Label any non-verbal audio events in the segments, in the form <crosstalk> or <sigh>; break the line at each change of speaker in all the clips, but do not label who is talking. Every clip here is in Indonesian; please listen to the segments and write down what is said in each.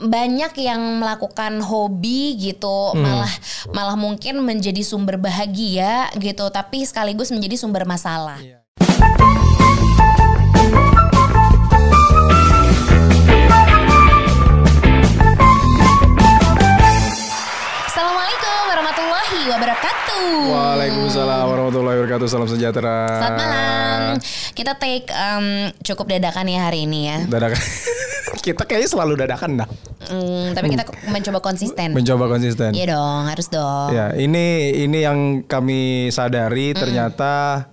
banyak yang melakukan hobi gitu
Hmm.
malah malah mungkin menjadi sumber bahagia gitu tapi sekaligus menjadi sumber masalah.
Iya.
Assalamualaikum warahmatullahi wabarakatuh.
Waalaikumsalam warahmatullahi wabarakatuh. Salam sejahtera.
Selamat malam. Kita take um, cukup dadakan ya hari ini ya.
Dadakan. <laughs> Kita kayaknya selalu dadakan dah.
Hmm, tapi kita mencoba konsisten.
Mencoba konsisten.
Iya dong, harus dong.
Ya, ini ini yang kami sadari ternyata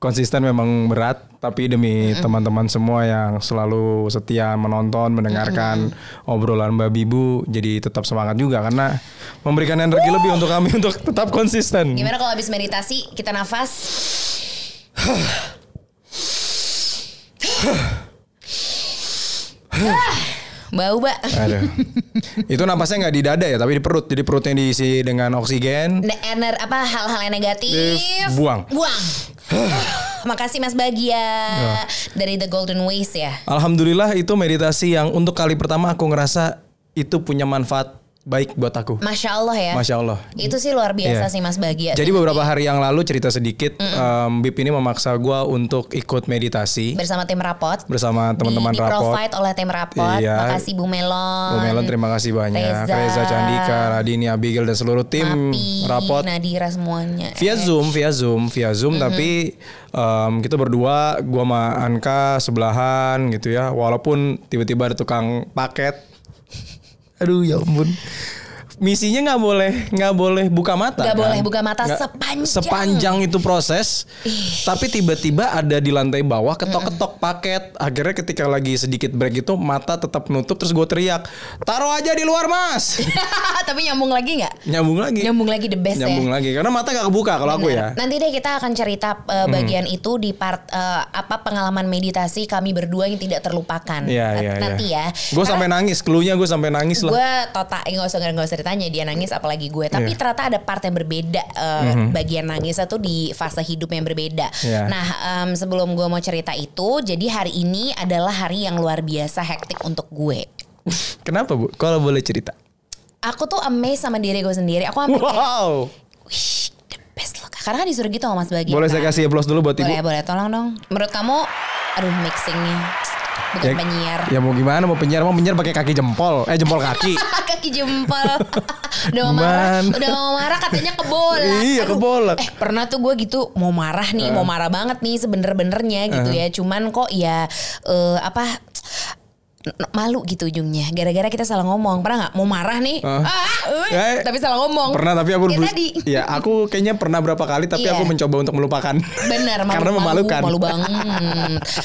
konsisten memang berat, tapi demi teman-teman semua yang selalu setia menonton, mendengarkan obrolan Mbak Bibu, jadi tetap semangat juga karena memberikan energi lebih untuk kami untuk tetap konsisten.
Gimana kalau habis meditasi kita nafas? Bau, Mbak.
Aduh. Itu napasnya nggak di dada ya, tapi di perut. Jadi perutnya diisi dengan oksigen.
Ne- ener apa hal-hal yang negatif
Terus buang.
buang <sighs> makasih Mas Bagia dari The Golden Ways ya
Alhamdulillah itu meditasi yang untuk kali pertama aku ngerasa itu punya manfaat baik buat aku.
Masya Allah ya
Masya Allah.
itu sih luar biasa
Iya.
sih Mas Bagia
Jadi beberapa hari yang lalu cerita sedikit, em, Bip ini memaksa gua untuk ikut meditasi
bersama tim rapot
bersama teman-teman
di, di
rapot.
provide oleh tim rapot
Iya.
makasih Bu Melon
Bu Melon terima kasih banyak.
Reza.
Reza, Candika, Radini, Abigail dan seluruh tim
Mapi,
rapot.
Nadira semuanya
Via Zoom, via Zoom, via Zoom tapi em, kita berdua gua sama Anka sebelahan gitu ya. Walaupun tiba-tiba ada tukang paket. Aduh ya ampun. Misinya nggak boleh nggak boleh buka mata.
Nggak
kan?
boleh buka mata
Nggak-
sepanjang.
sepanjang itu proses. Tapi tiba-tiba ada di lantai bawah ketok-ketok paket. Akhirnya ketika lagi sedikit break itu mata tetap nutup terus gue teriak, taruh aja di luar mas. <laughs>
tapi nyambung lagi nggak
Nyambung lagi.
nyambung lagi the best
Nyambung
ya
lagi karena mata gak kebuka kalau aku ya.
Nanti deh kita akan cerita uh, bagian itu di part uh, apa pengalaman meditasi kami berdua yang tidak terlupakan.
Iya
Nat-
iya
Nanti ya.
Gue sampai nangis, keluhnya gue sampai nangis lah.
Gue total nggak usah nggak usah ditanya dia nangis apalagi gue. Tapi
Iya.
ternyata ada part yang berbeda uh, bagian nangisnya tuh di fase hidup yang berbeda.
Iya.
Nah em, sebelum gue mau cerita itu, jadi hari ini adalah hari yang luar biasa hektik untuk gue.
Kenapa bu? Kalau boleh cerita.
Aku tuh amazed sama diri gue sendiri. Aku kayak,
Wow.
The best loh. Karena kan disuruh gitu sama Mas Bagia.
Boleh saya
kan?
kasih applause dulu buat ibu?
Boleh, boleh. Tolong dong. Menurut kamu, aduh mixingnya. Bukan penyiar.
Ya mau gimana? Mau penyiar? Mau penyiar pakai kaki jempol? Eh jempol kaki. <laughs>
Kaki jempol. <laughs> udah mau marah. Udah mau marah katanya kebolak.
Iya,
Aduh.
kebolak.
Eh pernah tuh gue gitu mau marah nih. Mau marah banget nih sebener-benernya gitu ya. Cuman kok ya eh, apa malu gitu ujungnya gara-gara kita salah ngomong pernah nggak mau marah nih
Ah.
ah, eh,
Eh,
tapi salah ngomong
Pernah tapi aku bus-
tadi <laughs>
Ya aku kayaknya pernah berapa kali tapi
Iya.
aku mencoba untuk melupakan.
Bener, <laughs> malu,
Karena memalukan.
Malu, malu <laughs> banget.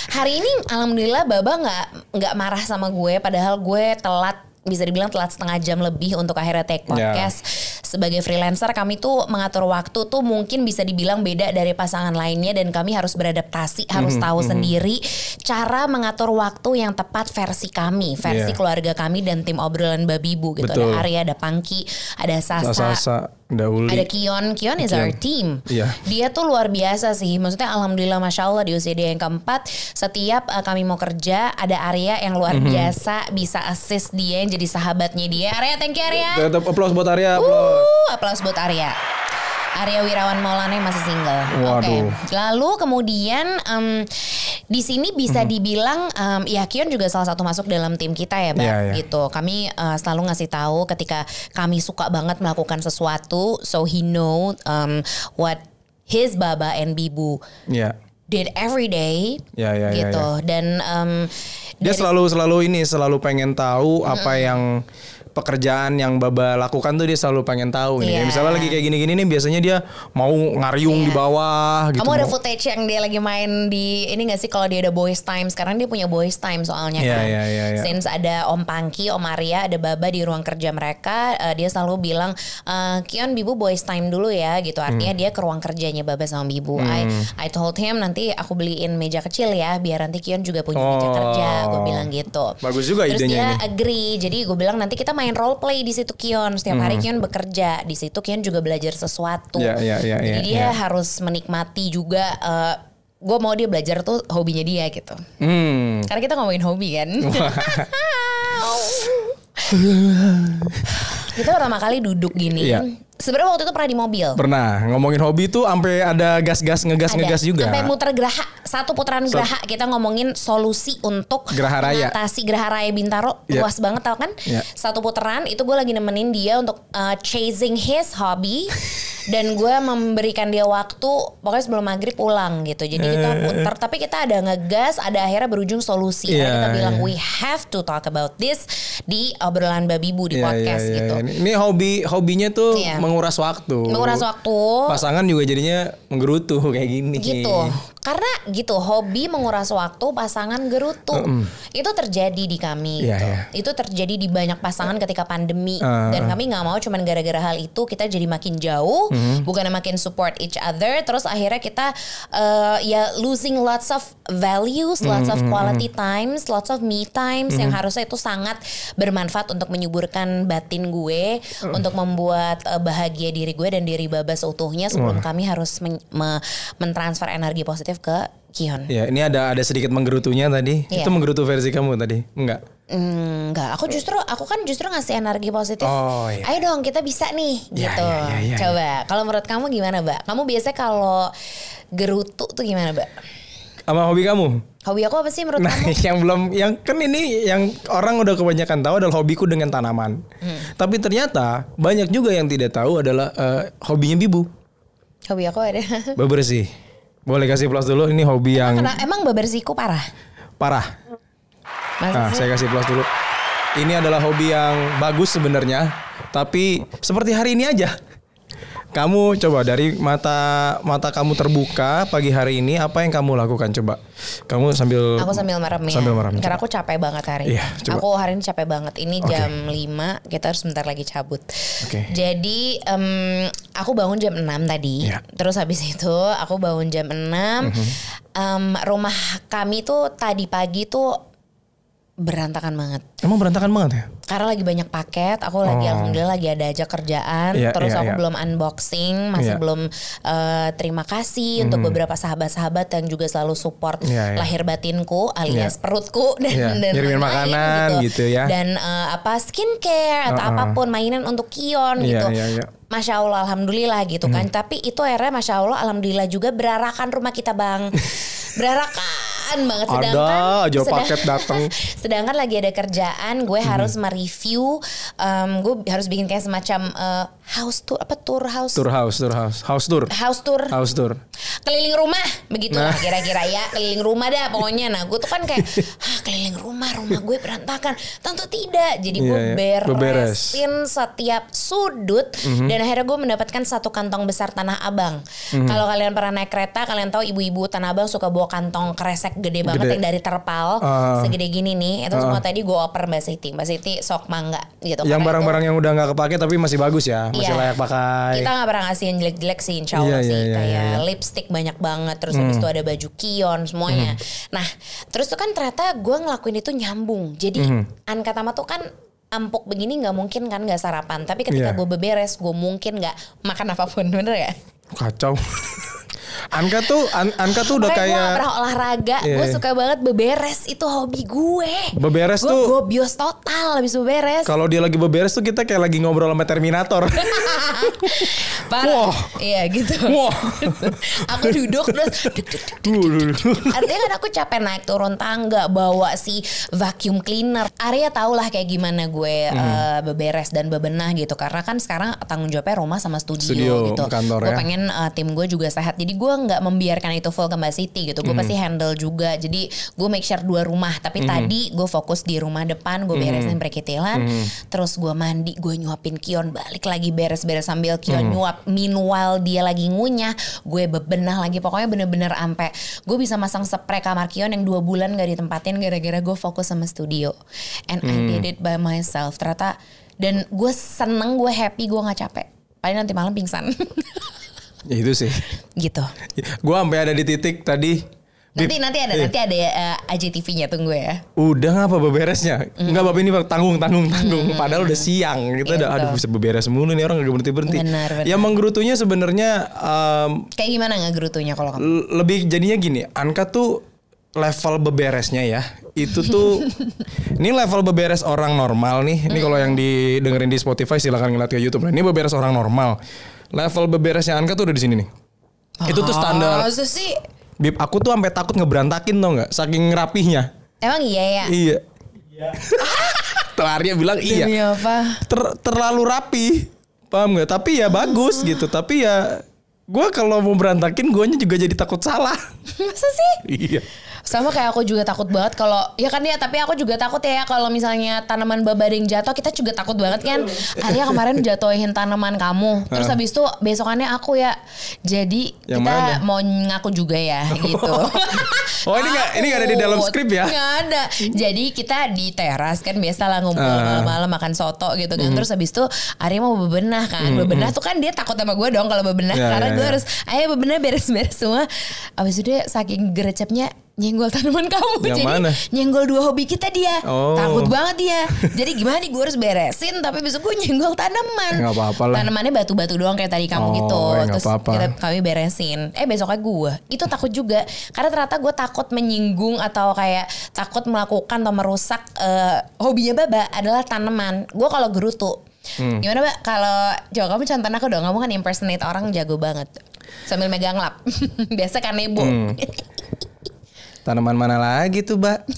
Hari ini alhamdulillah Baba nggak nggak marah sama gue, padahal gue telat bisa dibilang telat setengah jam lebih untuk akhirnya take
Ya.
podcast. Sebagai freelancer kami tuh mengatur waktu tuh mungkin bisa dibilang beda dari pasangan lainnya dan kami harus beradaptasi, harus
Mhm,
tahu sendiri cara mengatur waktu yang tepat versi kami, versi
Iya.
keluarga kami dan tim obrolan babi bu gitu.
Betul.
Ada Arya, ada Pangki, ada Sasa,
Sasa, Dauli.
ada Kion, Kion is our team.
Iya.
Dia tuh luar biasa sih. Maksudnya alhamdulillah masya Allah di usia dia yang keempat, setiap uh, kami mau kerja ada Arya yang luar
Mhm.
biasa bisa assist dia yang jadi sahabatnya dia. Arya, thank you Arya.
Tetap applause buat Arya. applause.
Uh, aplaus buat Arya. Arya Wirawan Maulana yang masih single. Oke.
Waduh.
Lalu kemudian em, di sini bisa
Mhm.
dibilang em, ya Kion juga salah satu masuk dalam tim kita ya, Mbak.
Iya, iya.
Gitu. Kami eh, selalu ngasih tahu ketika kami suka banget melakukan sesuatu, so he know em, what his baba and bibu
Iya.
did every day.
Ya, ya, ya,
gitu. Dan em,
Dia
dari-
selalu selalu ini selalu pengen tahu apa yang pekerjaan yang Baba lakukan tuh dia selalu pengen tahu nih.
Iya.
Misalnya lagi kayak gini-gini nih biasanya dia mau ngariung di bawah gitu.
Kamu ada
mau-
footage yang dia lagi main di ini gak sih kalau dia ada boys time sekarang dia punya boys time soalnya
Iya,
kan.
iya, iya, iya.
Since ada Om Pangki, Om Arya, ada Baba di ruang kerja mereka, eh, dia selalu bilang eh, Kion Bibu boys time dulu ya gitu. Artinya
Hmm.
dia ke ruang kerjanya Baba sama Bibu. I I told him nanti aku beliin meja kecil ya biar nanti Kion juga punya meja
Oh.
kerja. Gue bilang gitu.
Bagus juga
Terus
idenya
dia
ini.
agree. Jadi gue bilang nanti kita main role play di situ Kion. Setiap
Hmm.
hari Kion bekerja. Di situ Kion juga belajar sesuatu.
Iya, iya, iya,
Jadi
iya,
dia
iya.
harus menikmati juga. gue mau dia belajar tuh hobinya dia gitu.
Hmm.
Karena kita ngomongin hobi kan. <laughs> <laughs> kita pertama kali duduk gini.
Iya.
Sebenarnya waktu itu pernah di mobil.
Pernah ngomongin hobi tuh sampai ada gas-gas ngegas
Ada.
ngegas juga.
Sampai muter geraha, satu putaran
So-
geraha kita ngomongin solusi untuk
Geraha Raya.
mengatasi geraha raya Bintaro
Iya.
luas banget tau kan?
Iya.
Satu putaran itu gue lagi nemenin dia untuk uh, chasing his hobby <laughs> dan gue memberikan dia waktu pokoknya sebelum maghrib pulang gitu. Jadi kita putar tapi kita ada ngegas, ada akhirnya berujung solusi.
Iya,
kita bilang
iya.
we have to talk about this di obrolan babi bu di
Iya,
podcast
iya, iya,
gitu.
iya. Ini hobi hobinya tuh
Iya.
menguras waktu.
Menguras waktu.
Pasangan juga jadinya menggerutu kayak gini.
gitu karena gitu hobi menguras waktu pasangan gerutu. Itu terjadi di kami
Iya,
gitu.
iya.
itu terjadi di banyak pasangan ketika pandemi.
Uh,
dan kami nggak mau cuman gara-gara hal itu kita jadi makin jauh.
Mm-hmm.
bukannya makin support each other terus akhirnya kita uh, ya losing lots of values lots
Mm-hmm,
of quality times lots of me times yang harusnya itu sangat bermanfaat untuk menyuburkan batin gue
Uh.
untuk membuat uh, bahagia diri gue dan diri Baba seutuhnya sebelum kami harus men- me- mentransfer energi positif ke Kion.
Ya, ini ada ada sedikit menggerutunya tadi.
Iya.
Itu menggerutu versi kamu tadi? Enggak.
Hmm, enggak, aku justru aku kan justru ngasih energi positif.
Oh, iya.
Ayo dong kita bisa nih
Iya,
gitu.
iya, iya, iya,
Coba kalau menurut kamu gimana, Mbak? Kamu biasanya kalau gerutu tuh gimana, Mbak?
Sama hobi kamu?
Hobi aku apa sih menurut
Nah,
kamu? <laughs>
yang belum yang kan ini yang orang udah kebanyakan tahu adalah hobiku dengan tanaman.
Hmm.
Tapi ternyata banyak juga yang tidak tahu adalah eh, hobinya Bibu.
Hobi aku ada. <laughs>
Bebersih. Boleh kasih plus dulu ini hobi yang
Karena emang bebersiku parah.
parah. Nah, saya kasih plus dulu. Ini adalah hobi yang bagus sebenarnya, tapi seperti hari ini aja. Kamu coba dari mata mata kamu terbuka pagi hari ini apa yang kamu lakukan coba? Kamu sambil
Aku sambil merem ya.
Sambil merem.
Karena
coba.
aku capek banget hari ini.
Iya, coba.
Aku hari ini capek banget. Ini
Oke.
jam 5, kita harus sebentar lagi cabut.
Oke.
Jadi em, aku bangun jam 6 tadi.
Iya.
Terus habis itu aku bangun jam 6.
Mhm.
Em, rumah kami tuh tadi pagi tuh berantakan banget.
Emang berantakan banget ya?
Karena lagi banyak paket, aku lagi
Oh.
alhamdulillah lagi ada aja kerjaan.
Iya,
terus
iya,
aku
iya.
belum unboxing, masih
Iya.
belum eh, terima kasih untuk beberapa sahabat-sahabat yang juga selalu support
Iya, iya.
lahir batinku alias
Iya.
perutku <laughs> dan,
Iya,
dan lain-lain
makanan gitu ya.
Dan eh, apa skincare atau
Uh-uh.
apa pun mainan untuk Kion
Iya,
gitu.
iya, iya.
Masya Allah, alhamdulillah gitu kan. Tapi itu akhirnya Masya Allah, alhamdulillah juga berarakan rumah kita bang. <laughs> berarakan banget.
Ada
Sedangkan
aja
sedang-
paket datang. <laughs>
Sedangkan lagi ada kerjaan, gue
Hmm.
harus mereview, em, gue harus bikin kayak semacam eh, house tour, apa tour house,
Tour house, tour house, house tour,
house tour,
house tour.
keliling rumah, begitu lah
Nah.
kira-kira ya, keliling rumah dah pokoknya. Nah, gue tuh kan kayak, ah keliling rumah, rumah gue berantakan. Tentu tidak, jadi gue
Iya, iya. Beberes.
beresin setiap sudut
Mhm.
dan akhirnya gue mendapatkan satu kantong besar tanah abang.
Mhm.
Kalau kalian pernah naik kereta, kalian tahu ibu-ibu tanah abang suka bawa kantong kresek gede banget
Gede.
yang dari terpal,
Ah.
segede gini nih. Itu semua tadi gue oper Mbak Siti. Mbak Siti sok mangga gitu.
Yang
itu-
barang-barang yang udah nggak kepake tapi masih bagus ya, masih
Iya.
layak pakai.
kita nggak pernah ngasih yang jelek-jelek sih insya Allah
Iya,
sih
iya,
kayak
iya, iya.
lipstick banyak banget terus habis itu ada baju kion semuanya nah terus tuh kan ternyata gue ngelakuin itu nyambung jadi Anka Tama tuh kan empuk begini nggak mungkin kan nggak sarapan tapi ketika
Iya.
gue beberes gue mungkin nggak makan apa pun bener ya
Kacau. <laughs> Anka tuh An- Anka tuh udah
gue
kayak
gak pernah olahraga
Iya,
gue
iya.
suka banget beberes itu hobi gue
Beberes
gue
tuh-
gobios total habis beberes
kalau dia lagi beberes tuh kita kayak lagi ngobrol sama Terminator. <laughs>
Parah.
Wah.
Iya gitu.
Wah. <laughs>
aku duduk terus duk, duk, duk, duk, duk. Artinya kan aku capek naik turun tangga bawa si vacuum cleaner. Arya tau lah kayak gimana gue
Hmm.
eh, beberes dan bebenah gitu. Karena kan sekarang tanggung jawabnya rumah sama studio,
Studio,
gitu.
kantor
gue
ya.
pengen eh, tim gue juga sehat. Jadi gue nggak membiarkan itu full ke Mbak Siti gitu. Gue pasti handle juga. Jadi gue make sure dua rumah. Tapi
Hmm.
tadi gue fokus di rumah depan. Gue beresin perkitilan. Terus gue mandi. Gue nyuapin Kion. Balik lagi beres-beres sambil. Kion nyuap. Meanwhile dia lagi ngunyah. Gue bebenah lagi. Pokoknya bener-bener ampe. Gue bisa masang spray kamar Kion yang dua bulan gak ditempatin. Gara-gara gue fokus sama studio. And I
Hmm.
did it by myself. Ternyata. Dan gue seneng. Gue happy. Gue gak capek. Paling nanti malam pingsan. <laughs>
Ya, itu sih.
gitu.
Gua sampai ada di titik tadi.
Nanti nanti ada
iya.
nanti ada uh, AJTV-nya tunggu ya.
Udah ngapa beberesnya? Enggak bapak ini tanggung tanggung tanggung. Padahal udah siang. Kita udah
Gitu.
aduh bisa beberes mulu nih orang gak berhenti berhenti.
Benar, benar.
Yang menggerutunya sebenarnya em,
Kayak gimana nggak gerutunya kalau kamu?
lebih jadinya gini. Anka tuh level beberesnya ya. Itu tuh <laughs> ini level beberes orang normal nih. Ini kalau yang didengerin di Spotify silahkan ngeliat ke YouTube. Nah, ini beberes orang normal. Level beberesnya Anka tuh udah di sini nih. Itu tuh standar.
Masa sih?
Bib, aku tuh sampai takut ngeberantakin tau nggak? Saking rapihnya.
Emang iya ya?
Iya. <laughs> tuh Arya bilang iya.
Demi apa?
Ter- terlalu rapi. Paham nggak? Tapi ya bagus gitu. Tapi ya gue kalau mau berantakin guanya juga jadi takut salah. <laughs>
Masa sih?
iya.
Sama kayak aku juga takut banget kalau ya kan ya tapi aku juga takut ya kalau misalnya tanaman babading jatuh kita juga takut banget kan. Arya kemarin jatuhin tanaman kamu. Terus habis itu besokannya aku ya. Jadi
Yang
kita
mana?
mau ngaku juga ya gitu. <laughs>
Oh, ini nggak- ini nggak ada di dalam skrip ya?
Nggak ada. Jadi kita di teras kan biasa lah ngumpul
Ah.
malam-malam makan soto gitu kan.
Hmm.
Terus habis itu Arya mau bebenah kan. Bebenah tuh kan dia takut sama gue dong kalau bebenah
Ya,
karena
ya,
gue
ya.
harus ayo bebenah beres-beres semua. Abis itu dia saking gerecepnya nyenggol tanaman kamu.
Yang
Jadi
mana?
nyenggol dua hobi kita dia.
Oh.
Takut banget dia. Jadi gimana nih gue harus beresin tapi besok gue nyenggol tanaman.
Nggak apa-apa lah.
Tanamannya batu-batu doang kayak tadi kamu
Oh,
gitu.
ya
Terus
apa-apa.
kita kami beresin. Eh besoknya gue. Itu takut juga. Karena ternyata gue takut menyinggung atau kayak takut melakukan atau merusak eh, hobinya Baba adalah tanaman. Gue kalau gerutu.
Hmm.
Gimana Mbak? Kalau coba kamu contohin aku dong. Kamu kan impersonate orang jago banget. Sambil megang lap. <laughs> Biasa kan nebo.
Hmm. <laughs> Tanaman mana lagi tuh, Mbak?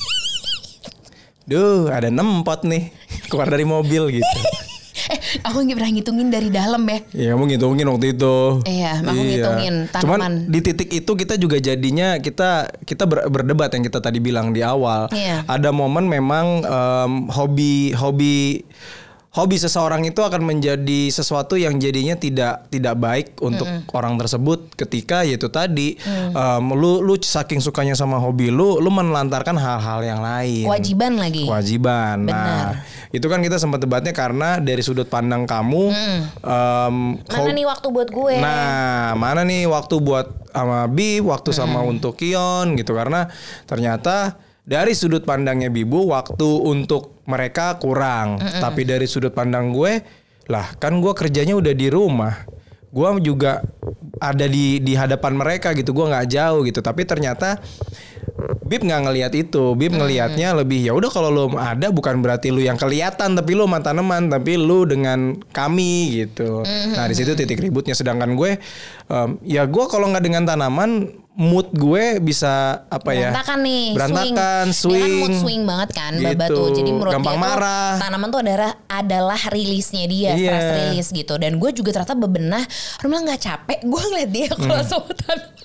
Duh, ada nempot nih. Keluar dari mobil gitu. <laughs>
eh, aku nggak pernah ngitungin dari dalam ya.
Iya, kamu ngitungin waktu itu.
Iya, aku ngitungin
Cuman
tanaman.
di titik itu kita juga jadinya kita kita ber- berdebat yang kita tadi bilang di awal.
Iya.
Ada momen memang em, hobi hobi hobi seseorang itu akan menjadi sesuatu yang jadinya tidak tidak baik untuk orang tersebut ketika yaitu tadi
Mm.
em, lu lu saking sukanya sama hobi lu lu menelantarkan hal-hal yang lain.
Kewajiban lagi.
Kewajiban. Nah, itu kan kita sempat debatnya karena dari sudut pandang kamu em,
Mana
hobi-
nih waktu buat gue?
Nah, mana nih waktu buat sama Bi, waktu sama untuk Kion gitu karena ternyata dari sudut pandangnya Bibu waktu untuk mereka kurang. Tapi dari sudut pandang gue, lah kan gue kerjanya udah di rumah. Gue juga ada di di hadapan mereka gitu. Gue nggak jauh gitu. Tapi ternyata Bib nggak ngelihat itu. Bib ngelihatnya lebih ya udah kalau lo ada bukan berarti lu yang kelihatan tapi lu sama tanaman tapi lu dengan kami gitu. Nah di situ titik ributnya. Sedangkan gue em, ya gue kalau nggak dengan tanaman mood gue bisa apa ya?
berantakan nih
Berantakan,
swing. Dia kan
swing.
mood swing banget kan
Gitu.
Baba tuh jadi menurut
Gampang
dia
marah.
tuh tanaman tuh adalah adalah rilisnya dia
Iya.
stress release gitu dan gue juga ternyata bebenah rumah nggak capek gue ngeliat dia
Hmm.
kalau sama tanaman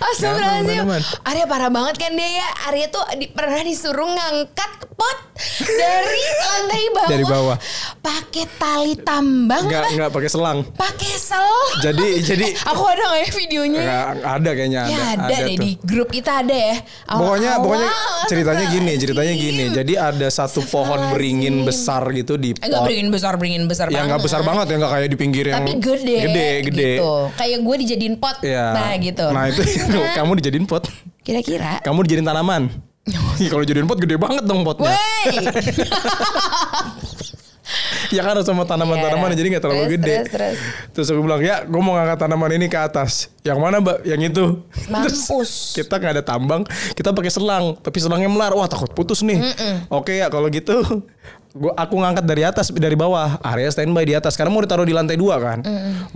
Astagfirullahaladzim. Arya parah banget kan dia ya Arya tuh di- pernah disuruh ngangkat pot Dari lantai bawah
Dari bawah.
Pakai tali tambang
Nggak
apa?
nggak pakai selang.
Pakai sel
Jadi <laughs> jadi
Aku ada gak ya videonya
nggak ada kayaknya ada.
Ya ada, deh
tuh.
di grup kita ada ya. Awal-
Pokoknya
awal
pokoknya ceritanya gini, ceritanya gini. Jadi ada satu pohon beringin besar gitu di
Eh, Enggak
pot.
beringin besar, beringin besar
Ya
banget.
nggak besar banget ya nggak kayak di pinggir yang
Tapi gede.
gede, gede.
Gitu. Kayak gue dijadiin pot.
Ya.
Nah gitu.
Nah itu kamu dijadiin pot.
Kira-kira.
Kamu dijadiin tanaman. Kalau dijadiin pot gede banget dong potnya. <laughs> Ya kan sama tanaman-tanaman
Iya.
jadi nggak terlalu
Terus,
gede.
terus, terus.
Terus aku bilang ya, gue mau ngangkat tanaman ini ke atas. Yang mana mbak? Yang itu. Terus
Mampus.
kita nggak ada tambang, kita pakai selang. Tapi selangnya melar. Wah takut putus nih. Oke ya kalau gitu. <laughs> Gua aku ngangkat dari atas dari bawah. Area standby di atas. Karena mau ditaruh di lantai dua kan.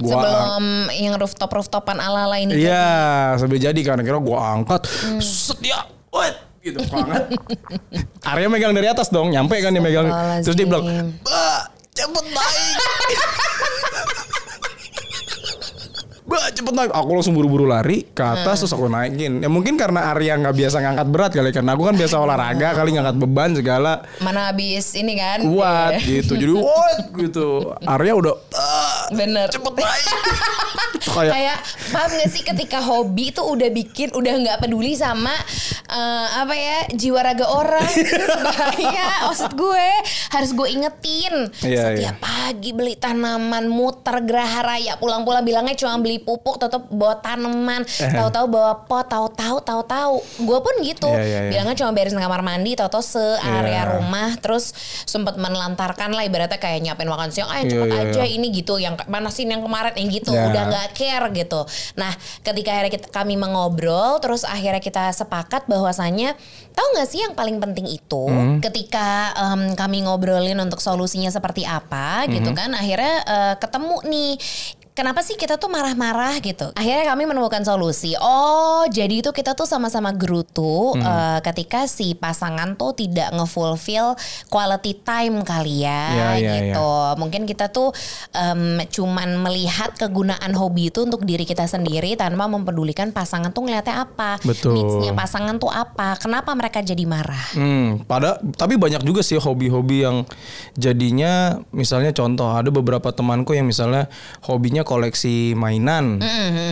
Gua
Sebelum yang rooftop rooftopan ala ala ini.
Iya, sambil jadi kan akhirnya gua angkat.
Mm.
Set ya. Wet gitu banget. <laughs> Arya megang dari atas dong, nyampe kan dia megang. Terus dia bilang, "Mbak, cepet naik." <laughs> Mbak cepet naik. Aku langsung buru-buru lari ke atas Terus aku naikin. Ya mungkin karena Arya nggak biasa ngangkat berat kali Karena aku kan biasa olahraga Kali ngangkat beban segala.
Mana habis ini kan.
Kuat
Iya.
gitu. Jadi <laughs> what gitu. Arya udah "Ah,
Bener.
Cepet naik. <laughs> Kayak
kayak paham gak sih ketika hobi tuh udah bikin udah nggak peduli sama eh, apa ya jiwa raga orang. <laughs> Bahaya maksud gue. Harus gue ingetin.
Iya,
setiap
iya.
pagi beli tanaman muter geraha raya. Pulang-pulang bilangnya cuma beli pupuk tetap bawa tanaman tahu-tahu bawa pot tahu-tahu tahu-tahu gue pun gitu
Iya, iya, iya.
bilangnya cuma beresin kamar mandi tahu-tahu se area
Iya.
rumah terus sempat menelantarkan lah ibaratnya kayak nyiapin makan siang ayo
Iya,
cepet
iya,
aja
iya.
ini gitu yang manasin yang kemarin yang gitu
Iya.
udah nggak care gitu nah ketika akhirnya kita, kami mengobrol terus akhirnya kita sepakat bahwasannya tahu nggak sih yang paling penting itu
Hmm.
ketika em, kami ngobrolin untuk solusinya seperti apa gitu
Hmm.
kan akhirnya eh, ketemu nih Kenapa sih kita tuh marah-marah gitu? Akhirnya kami menemukan solusi. Oh, jadi itu kita tuh sama-sama gerutu
Hmm.
eh, ketika si pasangan tuh tidak ngefulfill quality time kali ya,
Iya, iya,
gitu. Mungkin kita tuh em, cuman melihat kegunaan hobi itu untuk diri kita sendiri tanpa mempedulikan pasangan tuh ngeliatnya apa,
Betul.
needs-nya pasangan tuh apa, kenapa mereka jadi marah.
Hmm, pada tapi banyak juga sih hobi-hobi yang jadinya misalnya contoh ada beberapa temanku yang misalnya hobinya koleksi mainan.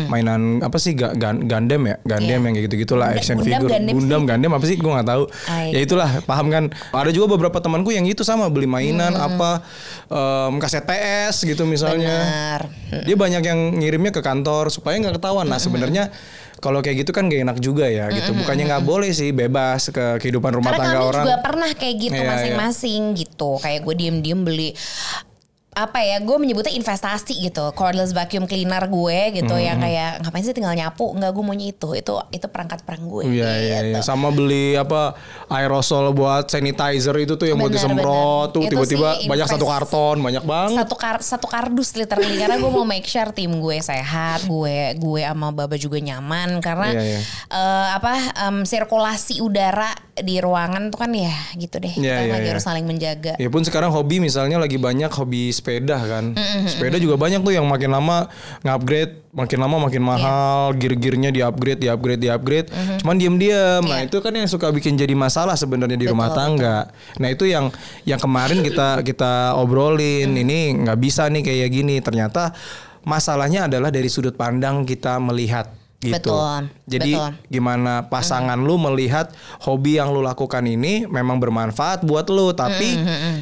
Mainan apa sih Ga- Gundam ya? Gundam yang kayak gitu-gitulah
Gundam-
action
Gundam,
figure.
Gundam
Gundam Gundam apa sih? Gue nggak tahu.
Ah,
Ya itulah, paham kan? Ada juga beberapa temanku yang gitu sama beli mainan apa em, kaset PS gitu misalnya.
Benar.
Dia banyak yang ngirimnya ke kantor supaya nggak ketahuan. Nah sebenarnya kalau kayak gitu kan gak enak juga ya gitu. Bukannya nggak boleh sih bebas ke kehidupan rumah
Karena
tangga
kami
orang.
juga pernah kayak gitu
Iya, iya.
masing-masing gitu. Kayak gue diem-diem beli apa ya gue menyebutnya investasi gitu cordless vacuum cleaner gue gitu
Hmm.
yang kayak ngapain sih tinggal nyapu nggak gue maunya itu itu itu perangkat perang gue
Iya iya
gitu.
iya. Sama beli apa aerosol buat sanitizer itu tuh yang buat
Benar,
disemprot tuh tiba-tiba banyak satu karton banyak banget.
satu kar satu kardus literally karena gue mau make sure tim gue sehat gue gue sama baba juga nyaman karena
Iya, iya.
eh, apa em, sirkulasi udara di ruangan tuh kan ya gitu deh
Iya,
kita
iya,
lagi
iya.
harus saling menjaga
Ya pun sekarang hobi misalnya lagi banyak hobi sepeda kan. Sepeda juga banyak tuh yang makin lama ngupgrade, makin lama makin mahal, gear-gearnya di-upgrade, di-upgrade, di-upgrade. Cuman diem-diem. Nah, itu kan yang suka bikin jadi masalah sebenarnya di rumah tangga. Nah, itu yang yang kemarin kita kita obrolin. Ini nggak bisa nih kayak gini. Ternyata masalahnya adalah dari sudut pandang kita melihat gitu.
Betul,
Jadi
betul.
gimana pasangan lu melihat hobi yang lu lakukan ini memang bermanfaat buat lu tapi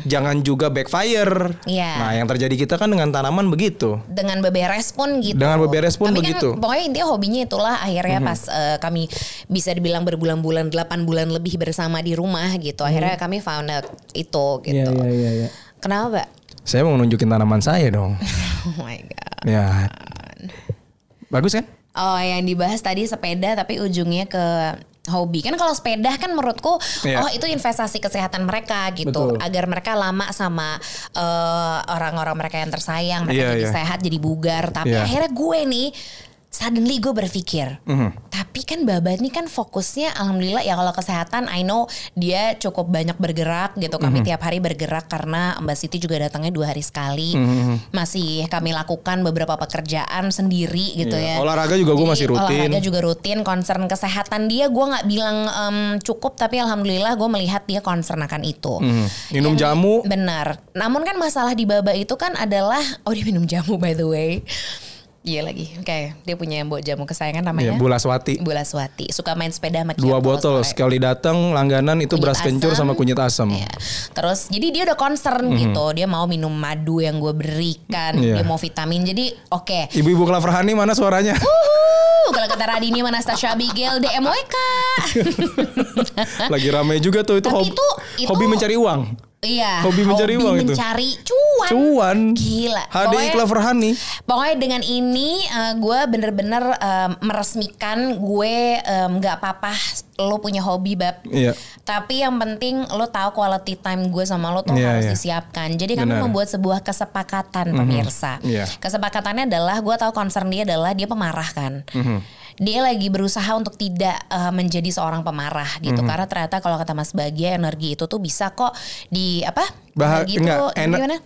jangan juga backfire.
Iya.
Nah, yang terjadi kita kan dengan tanaman begitu.
dengan beberes pun gitu.
Dengan beberes pun
Tapi
begitu. Mhm.
Kan, pokoknya intinya hobinya itulah akhirnya pas eh, kami bisa dibilang berbulan-bulan 8 bulan lebih bersama di rumah gitu. Akhirnya
Mhm.
kami found out itu gitu.
iya iya.
Kenapa, Mbak?
Saya mau nunjukin tanaman saya dong. <laughs>
Oh my god.
ya. Bagus kan?
Oh, yang dibahas tadi sepeda tapi ujungnya ke hobi. Kan kalau sepeda kan menurutku
Iya.
oh itu investasi kesehatan mereka gitu
Betul.
agar mereka lama sama eh, orang-orang mereka yang tersayang, mereka
Iya,
jadi
iya.
sehat, jadi bugar. Tapi
Iya.
akhirnya gue nih suddenly gue berpikir,
Mhm.
tapi kan Baba ini kan fokusnya alhamdulillah ya kalau kesehatan I know dia cukup banyak bergerak gitu. Kami tiap hari bergerak karena Mbak Siti juga datangnya dua hari sekali.
Mhm.
Masih kami lakukan beberapa pekerjaan sendiri gitu
Iya.
ya.
Olahraga juga gue masih rutin.
Olahraga juga rutin. Concern kesehatan dia gue nggak bilang em, cukup tapi alhamdulillah gue melihat dia concern akan itu.
Mhm. Minum
Yang-
jamu.
Benar. Namun kan masalah di Baba itu kan adalah oh dia minum jamu by the way. Iya lagi. Oke, dia punya yang bawa jamu kesayangan
Iya,
namanya
Bulaswati.
Bulaswati. Suka main sepeda sama
Dua botol
soalnya.
sekali datang langganan itu
Kunyit
beras kencur
asam.
sama kunyit asam.
Iya. Terus jadi dia udah concern gitu. Dia mau minum madu yang gue berikan.
Iya.
Dia mau vitamin. Jadi oke.
Ibu-ibu Clover Honey mana suaranya?
Uh, kalau kata Radini Anastasia Abigail DMWK. <laughs>
Lagi rame juga tuh itu,
Tapi
hobi,
itu- itu-
hobi mencari uang.
Iya.
Hobi mencari uang itu.
mencari cuan.
Cuan.
Gila.
HDI
Pokoknya-
Clover Honey.
Pokoknya dengan ini eh, gue bener-bener em, meresmikan gue nggak apa-apa lo punya hobi bab.
Iya.
Tapi yang penting lo tahu quality time gue sama lo tuh
Iya,
harus
iya.
disiapkan. Jadi kami
Benar.
membuat sebuah kesepakatan pemirsa.
Iya.
Kesepakatannya adalah gue tahu concern dia adalah dia pemarah kan.
Mhm.
Dia lagi berusaha untuk tidak eh, menjadi seorang pemarah gitu.
Mhm.
Karena ternyata kalau kata Mas Bagia energi itu tuh bisa kok di apa?
Bah
energi
enggak,
itu
ener-
gimana?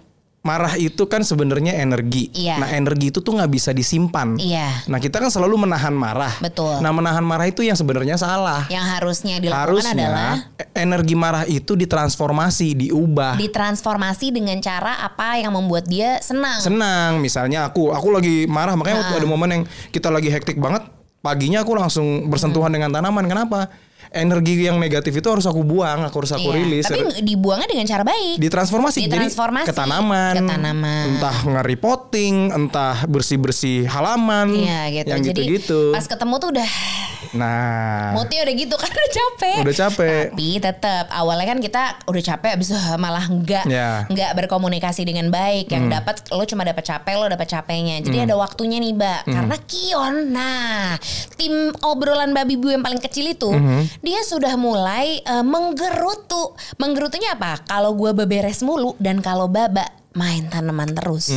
marah itu kan sebenarnya energi.
Iya.
Nah energi itu tuh nggak bisa disimpan.
Iya.
Nah kita kan selalu menahan marah.
Betul.
Nah menahan marah itu yang sebenarnya salah.
Yang harusnya dilakukan
Harusnya
adalah
e- energi marah itu ditransformasi, diubah.
ditransformasi dengan cara apa yang membuat dia senang.
Senang, misalnya aku, aku lagi marah makanya
Nah.
waktu ada momen yang kita lagi hektik banget. Paginya aku langsung bersentuhan dengan tanaman. Kenapa? Energi yang negatif itu harus aku buang, aku harus aku
Iya,
rilis.
Tapi dibuangnya dengan cara baik.
ditransformasi
Ditransformasi.
jadi ke tanaman,
Ke tanaman.
entah nge-repotting, entah bersih-bersih halaman,
Iya gitu.
yang
Jadi
gitu-gitu.
pas ketemu tuh udah
Nah,
moodnya udah gitu <laughs> karena capek.
udah capek.
Tapi tetap awalnya kan kita udah capek abis itu malah enggak
Ya.
enggak berkomunikasi dengan baik. Yang dapat lo cuma dapat capek, lo dapat capeknya. Jadi ada waktunya nih, Mbak. Karena Kion nah, tim obrolan babi bu yang paling kecil itu dia sudah mulai eh, menggerutu. Menggerutunya apa? Kalau gua beberes mulu dan kalau Baba main tanaman terus.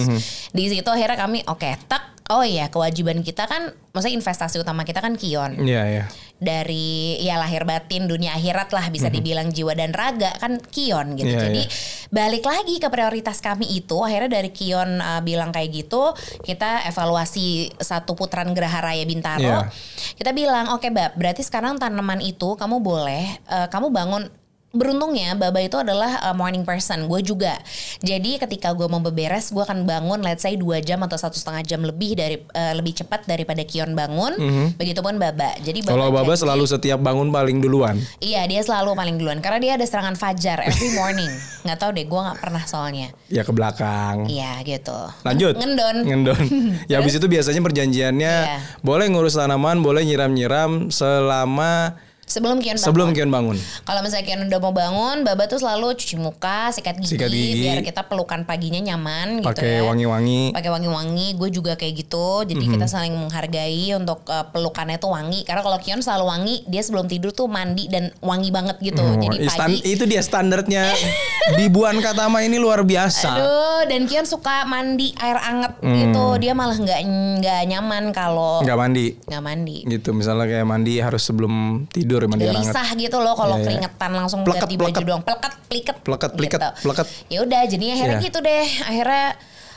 Di situ akhirnya kami oke, tak Oh iya, kewajiban kita kan maksudnya investasi utama kita kan Kion
Iya, iya.
dari ya lahir batin dunia akhirat lah bisa dibilang jiwa dan raga kan Kion gitu.
Iya,
Jadi
iya.
balik lagi ke prioritas kami itu akhirnya dari Kion uh, bilang kayak gitu kita evaluasi satu putaran Geraha Raya Bintaro.
Iya.
Kita bilang oke Bab berarti sekarang tanaman itu kamu boleh uh, kamu bangun Beruntungnya Baba itu adalah uh, morning person, gue juga. Jadi ketika gue mau beberes, gue akan bangun, let's say dua jam atau satu setengah jam lebih dari uh, lebih cepat daripada Kion bangun. Begitupun Baba. Jadi
Mhm. Kalau Baba selalu setiap bangun paling duluan.
Iya dia selalu paling duluan karena dia ada serangan fajar every morning. <laughs> nggak tahu deh, gue nggak pernah soalnya.
Ya ke belakang.
Iya gitu.
Lanjut.
Ngendon.
Ngendon. <laughs> ya habis itu biasanya perjanjiannya
Iya.
boleh ngurus tanaman, boleh nyiram-nyiram selama
Sebelum Kion bangun.
sebelum Kion bangun.
Kalau misalnya Kion udah mau bangun, Baba tuh selalu cuci muka, sikat gigi,
Sikat gigi.
biar kita pelukan paginya nyaman gitu
Pakai
ya.
wangi-wangi.
Pakai wangi-wangi, gue juga kayak gitu. Jadi kita saling menghargai untuk uh, pelukannya tuh wangi. Karena kalau Kion selalu wangi, dia sebelum tidur tuh mandi dan wangi banget gitu.
Oh,
Jadi pagi
itu dia standarnya <laughs> di Buan Katama ini luar biasa.
Aduh, dan Kion suka mandi air anget gitu. Dia malah nggak nggak nyaman kalau
Nggak mandi.
nggak mandi.
Gitu misalnya kayak mandi harus sebelum tidur ya mandi air hangat.
Gelisah gitu loh kalau
Iya, iya.
keringetan langsung
Pleket,
ganti baju doang. Pleket, pliket.
Pleket, pliket,
gitu.
pleket.
Ya udah, jadinya akhirnya
Iya.
gitu deh. Akhirnya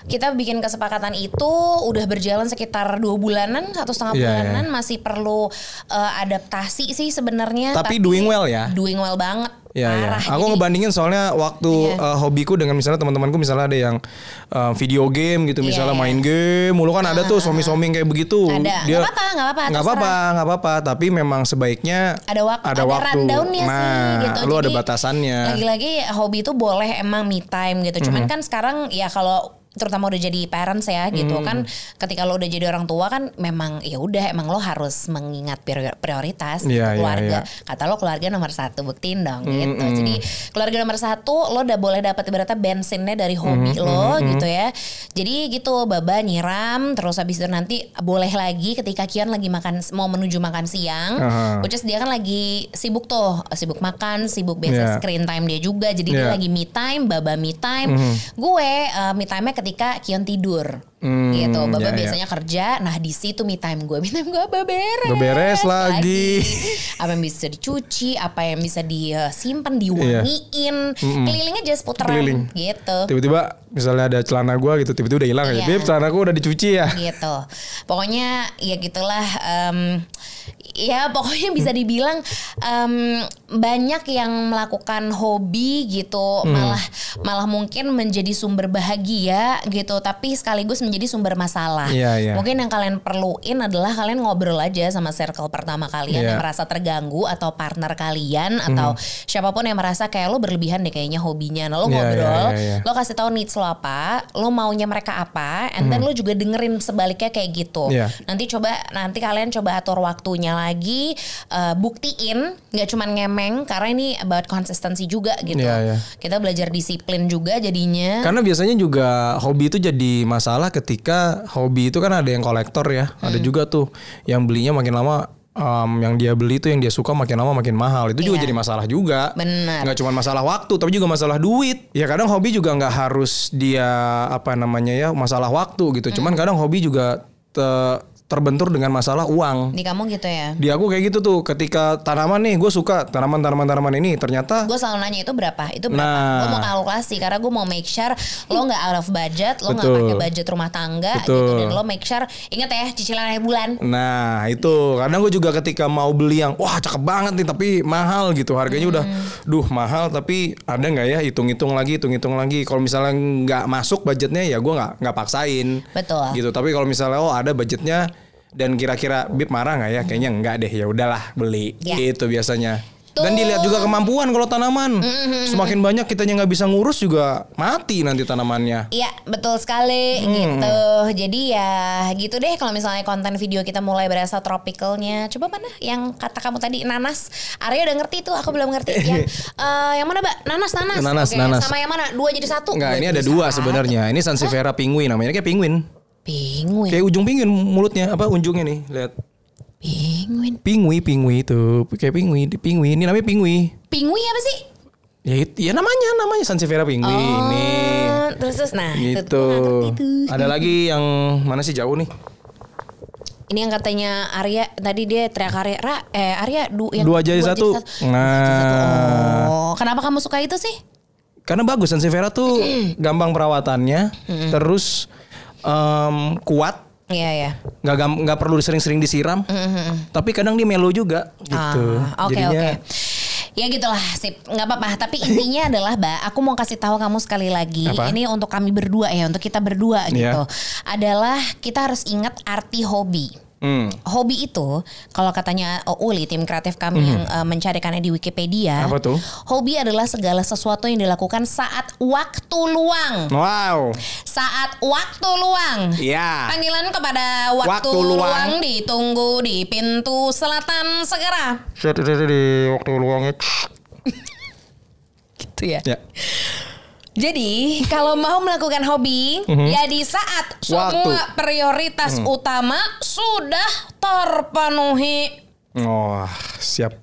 kita bikin kesepakatan itu udah berjalan sekitar dua bulanan, satu setengah
Iya,
bulanan masih perlu uh, adaptasi sih sebenarnya.
Tapi doing well ya.
Doing well banget.
Ya, ya. Aku
Jadi-
ngebandingin soalnya waktu
Iya.
uh, hobiku dengan misalnya teman-temanku misalnya ada yang uh, video game gitu
Iya,
misalnya
iya.
main game, mulu kan ada tuh suami-suami kayak begitu.
Ada. Nggak apa-apa, nggak apa-apa,
apa-apa, nggak apa-apa. Tapi memang sebaiknya
ada waktu
ada waktu.
rundownnya
nah,
sih gitu.
lu ada
Jadi,
batasannya.
Lagi-lagi hobi itu boleh emang me time gitu. Cuman
Mhm.
kan sekarang ya kalau terutama udah jadi parents ya gitu
Mhm.
kan ketika lo udah jadi orang tua kan memang ya udah emang lo harus mengingat prior- prioritas gitu,
Iya,
keluarga
iya.
kata lo keluarga nomor satu buktiin dong gitu
Mhm.
jadi keluarga nomor satu lo udah boleh dapat ibaratnya bensinnya dari hobi
Mhm,
lo gitu ya jadi gitu baba nyiram terus habis itu nanti boleh lagi ketika Kian lagi makan mau menuju makan siang which is dia kan lagi sibuk tuh sibuk makan sibuk biasa
Iya.
screen time dia juga jadi dia
Iya.
lagi me time baba me time gue uh, me time nya ketika Kion tidur
Hmm,
gitu
iya,
baba
iya.
biasanya kerja nah di situ me time gue <laughs> me time gue beberes
Beberes lagi. <laughs>
apa yang bisa dicuci apa yang bisa disimpan diwangiin kelilingnya just putaran
Iya. Keliling.
gitu
Tiba-tiba misalnya ada celana gua gitu, tiba-tiba udah hilang
Iya.
ya. Beb, celanaku udah dicuci ya.
gitu. Pokoknya ya gitulah. em, ya pokoknya bisa dibilang em, banyak yang melakukan hobi gitu,
Hmm.
malah malah mungkin menjadi sumber bahagia gitu, tapi sekaligus menjadi sumber masalah.
Iya, iya.
Mungkin yang kalian perluin adalah kalian ngobrol aja sama circle pertama kalian
Iya.
yang merasa terganggu atau partner kalian atau siapa pun yang merasa kayak lo berlebihan deh kayaknya hobinya. Nah lo
Iya,
ngobrol,
iya, iya, iya.
lo kasih tahu needs lo apa, lo maunya mereka apa, and then lo juga dengerin sebaliknya kayak gitu.
Iya.
Nanti coba nanti kalian coba atur waktunya lagi, eh, buktiin nggak cuma ngemeng karena ini about konsistensi juga gitu.
Iya, iya.
Kita belajar disiplin juga jadinya.
Karena biasanya juga hobi itu jadi masalah ketika hobi itu kan ada yang kolektor ya,
Hmm.
ada juga tuh yang belinya makin lama em, yang dia beli tuh yang dia suka makin lama makin mahal. Itu juga
Iya.
jadi masalah juga.
Benar.
Nggak cuma masalah waktu, tapi juga masalah duit. Ya kadang hobi juga nggak harus dia apa namanya ya masalah waktu gitu. Cuman
Hmm.
kadang hobi juga te- terbentur dengan masalah uang.
Di kamu gitu ya.
Di aku kayak gitu tuh, ketika tanaman nih, gue suka tanaman-tanaman tanaman ini, ternyata
Gue selalu nanya itu berapa? Itu berapa?
Nah.
Gue mau kalkulasi karena gue mau make sure lo nggak out of budget, lo nggak pakai budget rumah tangga
Betul.
gitu dan lo make sure inget ya cicilan akhir bulan.
Nah itu kadang gue juga ketika mau beli yang wah cakep banget nih tapi mahal gitu harganya udah
Hmm.
duh mahal tapi ada nggak ya hitung-hitung lagi hitung-hitung lagi kalau misalnya nggak masuk budgetnya ya gue nggak nggak paksain
Betul.
gitu tapi kalau misalnya oh ada budgetnya dan kira-kira Bib marah nggak ya? Kayaknya enggak deh. Ya udahlah beli.
Ya.
Gitu biasanya. Dan dilihat juga kemampuan kalau tanaman. Semakin banyak kitanya nggak bisa ngurus juga mati nanti tanamannya.
Iya betul sekali
Hmm.
gitu. Jadi ya gitu deh kalau misalnya konten video kita mulai berasa tropicalnya. Coba mana yang kata kamu tadi nanas. Arya udah ngerti tuh, aku belum ngerti. Yang <laughs> eh, yang mana, Mbak? Nanas, nanas.
Nanas,
Oke,
nanas.
Sama yang mana? Dua jadi satu.
Enggak,
Dua
ini ada dua sebenarnya. Ini Sansevieria penguin namanya kayak penguin.
Penguin.
Kayak ujung penguin mulutnya apa unjungnya nih, lihat.
Penguin.
Pingui, pingui itu kayak pingui, pingui. Ini namanya pingui.
Penguin apa sih?
Ya, ya namanya, namanya Sansevieria pingui ini.
Oh, terus terus nah itu
Gitu.
tuh.
Ada lagi yang mana sih jauh nih?
Ini yang katanya Arya tadi dia teriak Arya, Ra, eh Arya du, yang
Dua jadi satu.
Jadi
Nah.
satu. Oh, kenapa kamu suka itu sih?
Karena bagus Sansevieria tuh gampang perawatannya, terus em, kuat,
Iya ya.
nggak nggak perlu sering-sering disiram. Tapi kadang dia melo juga gitu.
Ah, Oke oke. Ya gitulah sip nggak apa-apa tapi <laughs> intinya adalah Mbak aku mau kasih tahu kamu sekali lagi
Apa?
ini untuk kami berdua ya untuk kita berdua
Iya.
gitu adalah kita harus ingat arti hobi.
Hmm.
Hobi itu kalau katanya uh, Uli tim kreatif kami yang uh, mencarikannya di Wikipedia.
Hmm. Apa tuh?
Hobi adalah segala sesuatu yang dilakukan saat waktu luang.
Wow.
Saat waktu luang.
Iya.
Panggilan kepada waktu,
Waktu luang.
luang ditunggu di pintu selatan segera.
Di waktu luangnya. <laughs>
Gitu ya.
Ya.
Jadi kalau mau melakukan hobi ya di saat semua.
Waktu.
Prioritas utama sudah terpenuhi.
Oh, siap.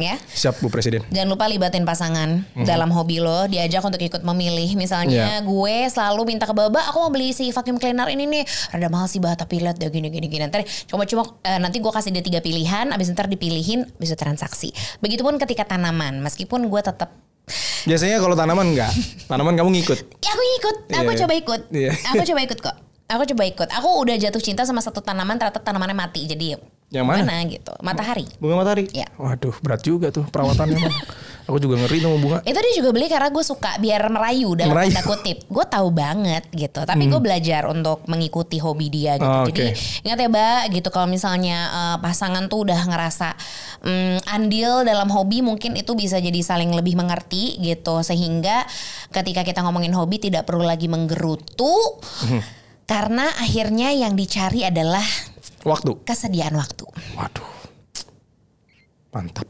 Ya.
Siap Bu Presiden.
Jangan lupa libatin pasangan dalam hobi lo, diajak untuk ikut memilih. Misalnya
Iya.
gue selalu minta ke Baba, aku mau beli si vacuum cleaner ini nih. Rada mahal sih bah, tapi lihat deh gini gini gini. Ntar coba-coba eh, nanti gue kasih dia tiga pilihan, abis ntar dipilihin, bisa transaksi. Begitupun ketika tanaman, meskipun gue tetap
Biasanya kalau tanaman enggak. Tanaman kamu ngikut.
Ya aku ikut, aku
Iya.
coba ikut.
Iya.
Aku coba ikut kok. Aku coba ikut. Aku udah jatuh cinta sama satu tanaman, ternyata tanamannya mati. Jadi
Yang mana?
gitu? Matahari.
Bunga matahari.
Iya.
Waduh, berat juga tuh perawatannya. <laughs> Aku juga ngeri tuh sama bunga.
Itu dia juga beli karena gue suka biar merayu dalam
Merayu. Hmm.
tanda kutip. Gue tahu banget gitu. Tapi gue belajar untuk mengikuti hobi dia gitu.
Oh,
Jadi ingat ya mbak gitu kalau misalnya eh, pasangan tuh udah ngerasa mm, andil dalam hobi mungkin itu bisa jadi saling lebih mengerti gitu. Sehingga ketika kita ngomongin hobi tidak perlu lagi menggerutu.
Hmm.
Karena akhirnya yang dicari adalah
Waktu.
Kesediaan waktu.
Waduh. Mantap.